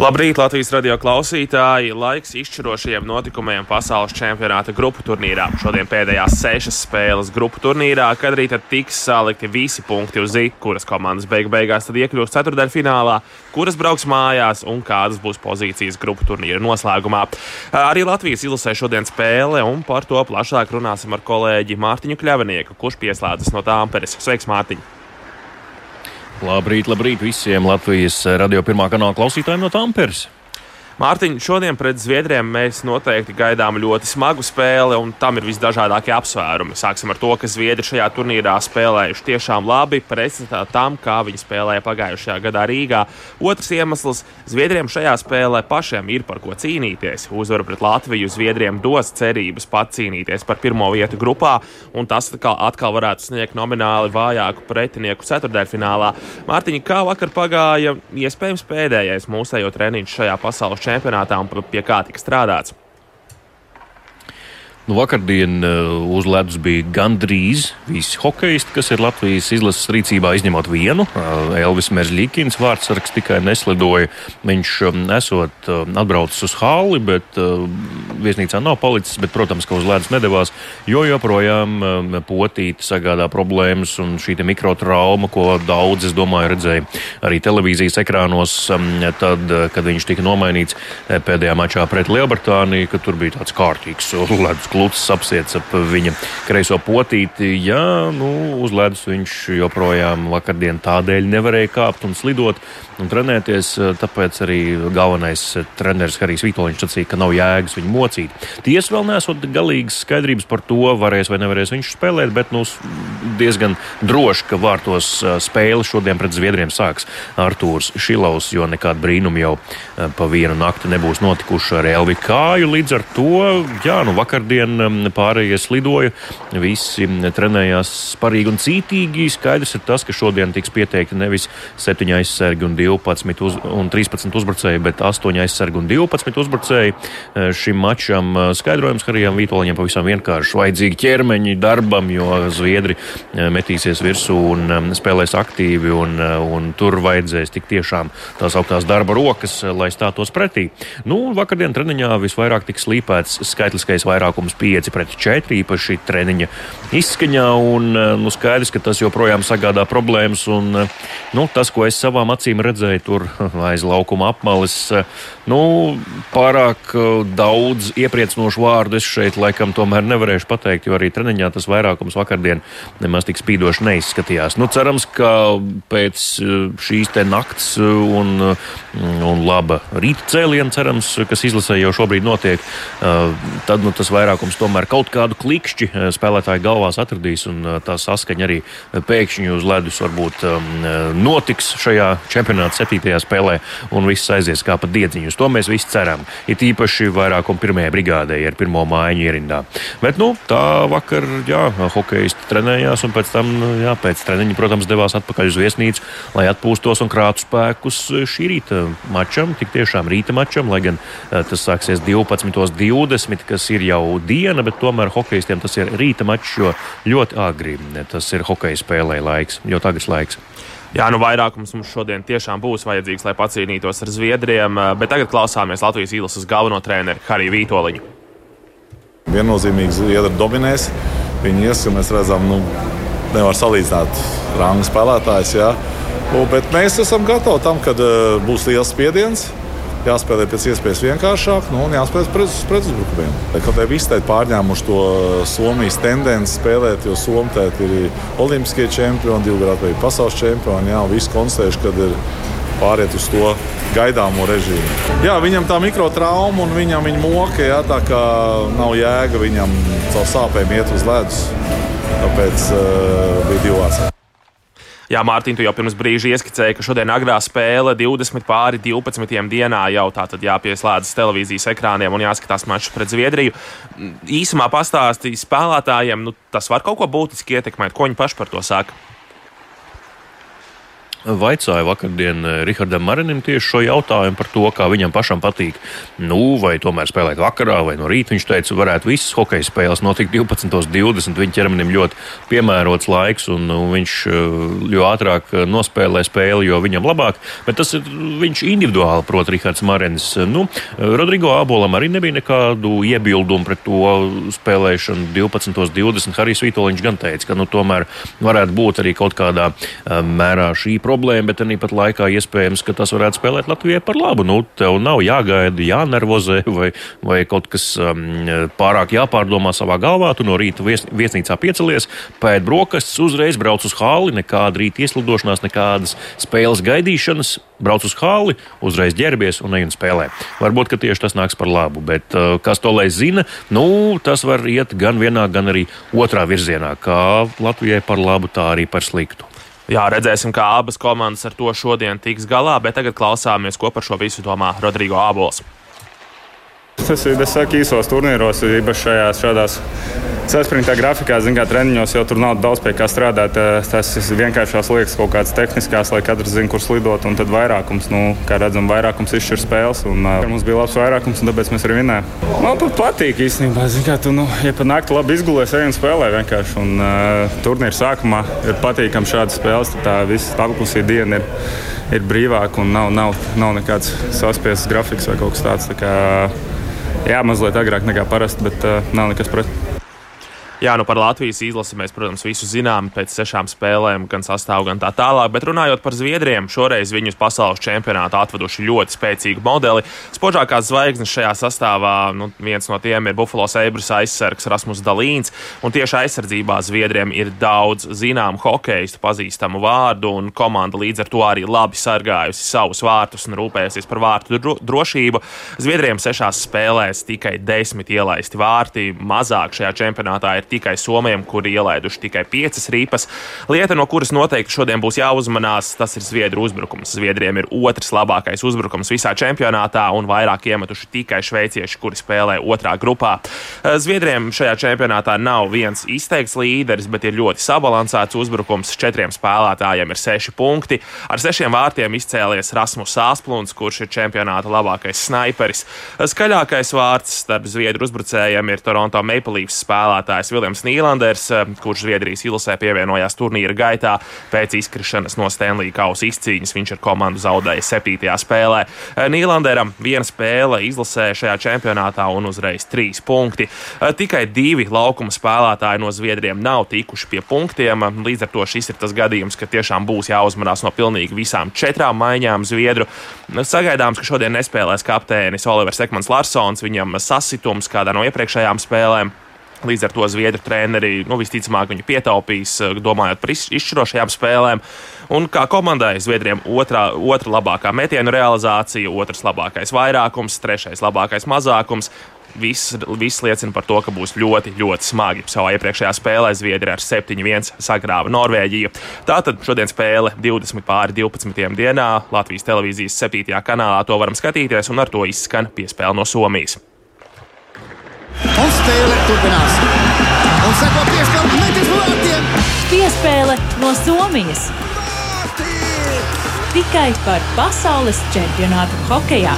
Labrīt, Latvijas radio klausītāji! Laiks izšķirošajiem notikumiem pasaules čempionāta grupu turnīrā. Šodien pēdējās sešas spēles grupu turnīrā, kad arī tiks salikti visi punkti uz zīmju, kuras komandas beig beigās iekļūs ceturdaļfinālā, kuras brauks mājās un kādas būs pozīcijas grupu turnīra noslēgumā. Arī Latvijas izlasē šodien spēle, un par to plašāk runāsim ar kolēģi Mārtiņu Kļavinieku, kurš pieslēdzas no Tāmperes. Sveiks, Mārtiņ! Labrīt, labrīt visiem Latvijas radio pirmā kanāla klausītājiem no Tamperes! Mārtiņ, šodien pret Zviedriem mēs noteikti gaidām ļoti smagu spēli, un tam ir visdažādākie apsvērumi. Sāksim ar to, ka Zviedri šajā turnīrā spēlējuši tiešām labi, pretstatā tam, kā viņi spēlēja pagājušajā gadā Rīgā. Otrs iemesls - Zviedriem šajā spēlē pašiem ir par ko cīnīties. Uzvara pret Latviju Zviedriem dos cerības pat cīnīties par pirmo vietu grupā, un tas atkal, atkal varētu sniegt nomināli vājāku pretinieku ceturdaļfinālā. Mārtiņ, kā vakar pagāja iespējams pēdējais mūsējo treniņš šajā pasaules čempionātā? un pie kā tika strādāts. Nu, vakardien uh, uz ledus bija gandrīz visi hokeisti, kas ir Latvijas izlases rīcībā, izņemot vienu. Uh, Elvis Merzlikins vārdsargs tikai neslidoja. Viņš um, esot atbraucis uz hali, bet viesnīcā nav palicis. Bet, protams, ka uz ledus nedavās, jo joprojām potīte sagādā problēmas un šī mikrotrauma, ko daudz, es domāju, redzēja arī televīzijas ekrānos, tad, kad viņš tika nomainīts pēdējā mačā pret Lielbritāniju, ka tur bija tāds kārtīgs ledus klubs klucis apsiets ap viņa kreiso potīti. Jā, nu, uz ledus viņš joprojām vakardien tādēļ nevarēja kāpt un slidot un trenēties. Tāpēc arī galvenais treneris Harijs Vitoļņš sacīja, ka nav jēgas viņu mocīt. Tiesa vēl nesot galīgas skaidrības par to, varēs vai nevarēs viņš spēlēt, bet nu, diezgan droši, ka vārtos spēle šodien pret Zviedriem sāks Artūrs Šilovs, jo nekāda brīnuma jau pa vienu nakti nebūs notikuši ar Elvi Kāju. Līdz ar to, jā, nu vakardien Šodien pārējie slidoja, visi trenējās sparīgi un cītīgi. Skaidrs ir tas, ka šodien tiks pieteikti nevis 7 aizsargi un 12 uz, un 13 uzbrucēji, bet 8 aizsargi un 12 uzbrucēji. Šim mačam skaidrojums Harijam Vitoļņam pavisam vienkārši vajadzīgi ķermeņi darbam, jo Zviedri metīsies virsū un spēlēs aktīvi, un, un tur vajadzēs tik tiešām tās augtās darba rokas, lai stātos pretī. Nu, vakardien treniņā visvairāk tika slīpēts skaitliskais vairākums 5 pret 4, īpaši treniņa izskaņā. Un, eh, nu, skaidrs, ka tas joprojām sagādā problēmas. Un, eh, nu, tas, ko es savām acīm redzēju tur aiz laukuma apmales, eh, nu, pārāk daudz iepriecinošu vārdu es šeit laikam tomēr nevarēšu pateikt, jo arī treniņā tas vairākums vakardien nemaz tik spīdoši neizskatījās. Nu, cerams, ka pēc šīs te nakts un, un laba rīta cēliena, cerams, kas izlasē jau šobrīd notiek, tad nu, tas vairākums vairākums tomēr kaut kādu klikšķi eh, spēlētāju galvās atradīs, un eh, tā saskaņa arī pēkšņi uz ledus varbūt um, eh, notiks šajā čempionāta septītajā spēlē, un viss aizies kā pa diedziņu. Uz to mēs visi ceram. It īpaši vairākuma pirmajai brigādei ar pirmo mājiņu ierindā. Bet, nu, tā vakar, jā, hokejisti trenējās, un pēc tam, jā, pēc treniņa, protams, devās atpakaļ uz viesnīcu, lai atpūstos un krātu spēkus šī rīta mačam, tik tiešām rīta mačam, lai gan tas sāksies 12.20, kas ir jau diena, bet tomēr hokeistiem tas ir rīta mačs, jo ļoti agri tas ir hokeja spēlē laiks, ļoti agrs laiks. Jā, nu vairākums mums šodien tiešām būs vajadzīgs, lai pacīnītos ar Zviedriem, bet tagad klausāmies Latvijas īlases galveno treneru Hariju Vītoliņu. Viennozīmīgi Zviedri dominēs. Viņi ies, ka mēs redzam, nu, nevar salīdzināt rangu spēlētājus. Jā. Bet mēs esam gatavi tam, kad uh, būs liels spiediens jāspēlē pēc iespējas vienkāršāk nu, un jāspēlē pret, uzbrukumiem. Kaut arī viss ir pārņēmuši to Somijas tendenci spēlēt, jo Somija ir olimpiskie čempioni, divu gadu pasaules čempioni. Jā, visi konstatējuši, ka ir pāriet uz to gaidāmo režīmu. Jā, viņam tā mikrotrauma un viņam viņa moka, jā, tā kā nav jēga viņam caur sāpēm iet uz ledus. Tāpēc uh, bija divi vārds. Jā, Mārtiņ, tu jau pirms brīža ieskicēji, ka šodien agrā spēle 20 pāri 12 dienā jau tā tad jāpieslēdzas televīzijas ekrāniem un jāskatās mačs pret Zviedriju. Īsumā pastāstīja spēlētājiem, nu, tas var kaut ko būtiski ietekmēt. Ko viņi paši par to saka? Vaicāju vakardien eh, Rihardam Marinim tieši šo jautājumu par to, kā viņam pašam patīk. Nu, vai tomēr spēlēt vakarā vai no rīta. Viņš teica, varētu visas hokeja spēles notikt 12.20. Viņa ķermenim ļoti piemērots laiks, un nu, viņš eh, jo ātrāk eh, nospēlē spēli, jo viņam labāk. Bet tas ir viņš individuāli, prot, Rihards Marinis. Nu, Rodrigo Abolam arī nebija nekādu iebildumu pret to spēlēšanu 12.20. Harijs Vitoļņš gan teica, ka nu, tomēr varētu būt arī kaut kādā mērā šī problēma problēma, bet arī pat laikā iespējams, ka tas varētu spēlēt Latvijai par labu. Nu, tev nav jāgaida, jānervozē vai, vai kaut kas um, pārāk jāpārdomā savā galvā. Tu no rīta vies, viesnīcā piecelies, pēc brokastis, uzreiz brauc uz hāli, nekāda rīta ieslidošanās, nekādas spēles gaidīšanas. Brauc uz hāli, uzreiz ģērbies un ej un spēlē. Varbūt tieši tas nāks par labu, bet uh, kas to lai zina, nu, tas var iet gan vienā, gan arī otrā virzienā. Kā Latvijai par labu, tā arī par sliktu. Jā, redzēsim, kā abas komandas ar to šodien tiks galā, bet tagad klausāmies, ko par šo visu domā Rodrigo Abols. Tas ir īsos turnīros, īpaši šajās šādās saspringtā grafikā, zināmā mērā treniņos, jo tur nav daudz pie kā strādāt. Tas ir vienkāršās lietas, kaut kādas tehniskās, lai katrs zinātu, kur slidot. Un tad vairākums, nu, kā redzam, vairākums izšķir spēles. Un, uh, mums bija labs vairākums, un tāpēc mēs arī vinējām. Man pat patīk īstenībā, kā tu, nu, ja pat naktī labi izgulējies, ej un spēlē vienkārši. Un, uh, turnīra sākumā ir patīkami šādas spēles, tad tā visa apklusī diena ir, ir brīvāka un nav, nav, nav nekāds saspiests grafiks vai kaut kas tāds. Tā kā, jā, mazliet agrāk nekā parasti, bet uh, nav nekas pret. Jā, nu par Latvijas izlasi mēs, protams, visu zinām pēc sešām spēlēm, gan sastāvā, gan tā tālāk. Bet runājot par Zviedriem, šoreiz viņus pasaules čempionātā atveduši ļoti spēcīgu modeli. Spožākās zvaigznes šajā sastāvā, nu, viens no tiem ir Buffalo Sabres aizsargs Rasmus Dalīns. Un tieši aizsardzībā Zviedriem ir daudz zināmu hokeistu, pazīstamu vārdu, un komanda līdz ar to arī labi sargājusi savus vārtus un rūpējusies par vārtu dro drošību. Zviedriem sešās spēlēs tikai desmit ielaisti vārti. Mazāk šajā čempionātā ir tikai Somijam, kuri ielaiduši tikai piecas rīpas. Lieta, no kuras noteikti šodien būs jāuzmanās, tas ir Zviedru uzbrukums. Zviedriem ir otrs labākais uzbrukums visā čempionātā un vairāk iemetuši tikai šveicieši, kuri spēlē otrā grupā. Eh, Zviedriem šajā čempionātā nav viens izteikts līderis, bet ir ļoti sabalansēts uzbrukums. Četriem spēlētājiem ir seši punkti. Ar sešiem vārtiem izcēlies Rasmus Sāsplunds, kurš ir čempionāta labākais sniperis. Skaļākais vārds starp Zviedru uzbrucējiem ir Toronto Maple Leafs spēlētājs Viljams Nīlanders, eh, kurš Zviedrijas ilusē pievienojās turnīra gaitā pēc izkrišanas no Stanley kausa izcīņas. Viņš ar komandu zaudēja 7. spēlē. Eh, Nīlanderam viena spēle izlasē šajā čempionātā un uzreiz trīs punkti. Eh, tikai divi laukuma spēlētāji no Zviedriem nav tikuši pie punktiem. Līdz ar to šis ir tas gadījums, ka tiešām būs jāuzmanās no pilnīgi visām četrām maiņām Zviedru. Sagaidāms, ka šodien nespēlēs kapteinis Olivers Ekmans Larsons, viņam sasitums kādā no iepriekšējām spēlēm. Līdz ar to Zviedru treneri nu, visticamāk viņu pietaupīs, eh, domājot par izšķirošajām spēlēm. Un kā komandai Zviedriem otrā, otra labākā metienu realizācija, otrs labākais vairākums, trešais labākais mazākums. Viss, viss liecina par to, ka būs ļoti, ļoti smagi. Savā iepriekšējā spēlē Zviedrija ar 7-1 sagrāva Norvēģiju. Tātad šodien spēle 20 pāri 12 dienā Latvijas televīzijas 7. kanālā. To varam skatīties, un ar to izskan piespēle no Somijas. Turpinās. Un seko piespēle metis vārtiem. Piespēle no Somijas. Tikai par pasaules čempionātu hokejā.